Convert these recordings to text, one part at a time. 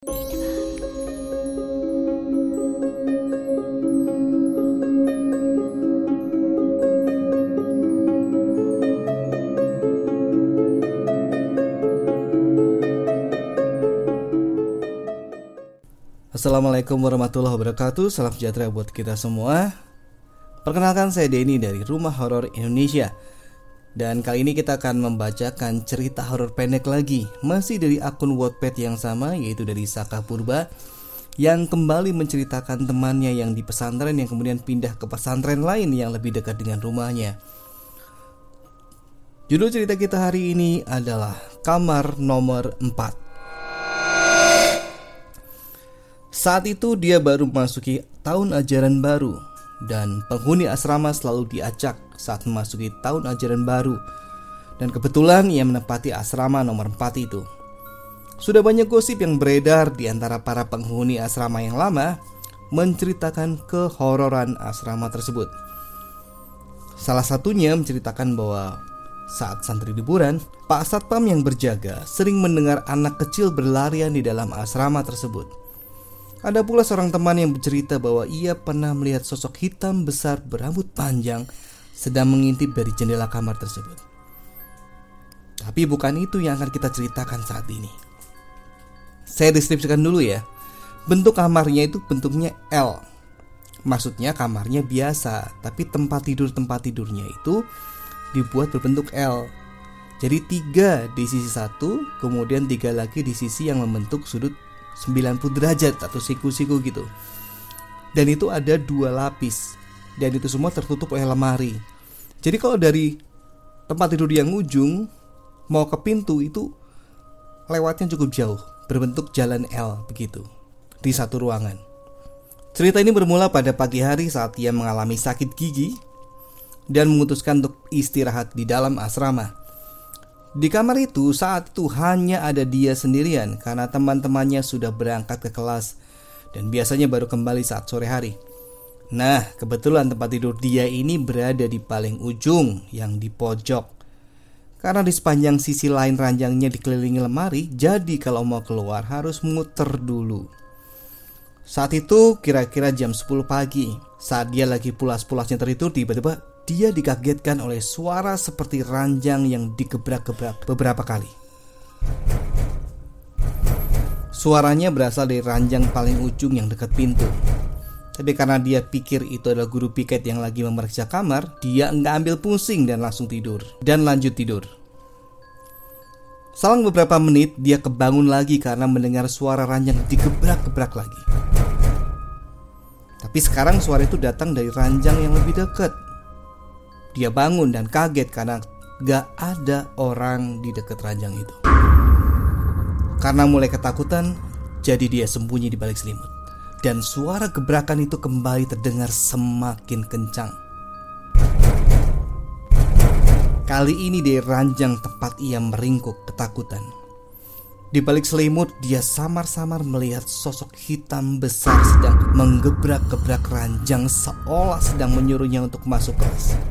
Assalamualaikum warahmatullahi wabarakatuh. Salam sejahtera buat kita semua. Perkenalkan saya Denny dari Rumah Horor Indonesia Dan kali ini kita akan membacakan cerita horor pendek lagi Masih dari akun Wattpad yang sama yaitu dari Saka Purba Yang kembali menceritakan temannya yang di pesantren yang kemudian pindah ke pesantren lain yang lebih dekat dengan rumahnya. Judul cerita kita hari ini adalah Kamar Nomor 4 Saat itu dia baru memasuki tahun ajaran baru dan penghuni asrama selalu diacak saat memasuki tahun ajaran baru. Dan kebetulan ia menempati asrama nomor 4 itu. Sudah banyak gosip yang beredar di antara para penghuni asrama yang lama menceritakan kehororan asrama tersebut. Salah satunya menceritakan bahwa saat santri liburan, Pak Satpam yang berjaga sering mendengar anak kecil berlarian di dalam asrama tersebut. Ada pula seorang teman yang bercerita bahwa ia pernah melihat sosok hitam besar berambut panjang sedang mengintip dari jendela kamar tersebut. Tapi bukan itu yang akan kita ceritakan saat ini. Saya deskripsikan dulu ya. Bentuk kamarnya itu bentuknya L. Maksudnya kamarnya biasa, tapi tempat tidur-tempat tidurnya itu dibuat berbentuk L. Jadi tiga di sisi satu, kemudian tiga lagi di sisi yang membentuk sudut 90 derajat atau siku-siku gitu. Dan itu ada dua lapis dan itu semua tertutup oleh lemari. Jadi kalau dari tempat tidur yang ujung mau ke pintu itu lewatnya cukup jauh, berbentuk jalan L begitu di satu ruangan. Cerita ini bermula pada pagi hari saat ia mengalami sakit gigi dan memutuskan untuk istirahat di dalam asrama. Di kamar itu saat itu hanya ada dia sendirian karena teman-temannya sudah berangkat ke kelas dan biasanya baru kembali saat sore hari. Nah, kebetulan tempat tidur dia ini berada di paling ujung yang di pojok. Karena di sepanjang sisi lain ranjangnya dikelilingi lemari, jadi kalau mau keluar harus muter dulu. Saat itu kira-kira jam 10 pagi, saat dia lagi pulas-pulasnya tertidur tiba-tiba dia dikagetkan oleh suara seperti ranjang yang digebrak-gebrak beberapa kali. Suaranya berasal dari ranjang paling ujung yang dekat pintu. Tapi karena dia pikir itu adalah guru piket yang lagi memeriksa kamar, dia nggak ambil pusing dan langsung tidur. Dan lanjut tidur. Selang beberapa menit, dia kebangun lagi karena mendengar suara ranjang digebrak-gebrak lagi. Tapi sekarang suara itu datang dari ranjang yang lebih dekat. Dia bangun dan kaget karena gak ada orang di dekat ranjang itu. Karena mulai ketakutan, jadi dia sembunyi di balik selimut. Dan suara gebrakan itu kembali terdengar semakin kencang. Kali ini di ranjang tempat ia meringkuk ketakutan. Di balik selimut, dia samar-samar melihat sosok hitam besar sedang menggebrak-gebrak ranjang seolah sedang menyuruhnya untuk masuk kelas.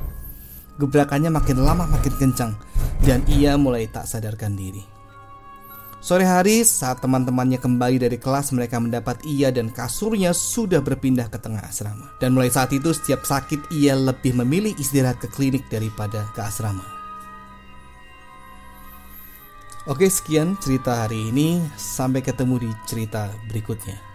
Gebrakannya makin lama makin kencang dan ia mulai tak sadarkan diri. Sore hari saat teman-temannya kembali dari kelas mereka mendapat ia dan kasurnya sudah berpindah ke tengah asrama. Dan mulai saat itu setiap sakit ia lebih memilih istirahat ke klinik daripada ke asrama. Oke sekian cerita hari ini Sampai ketemu di cerita berikutnya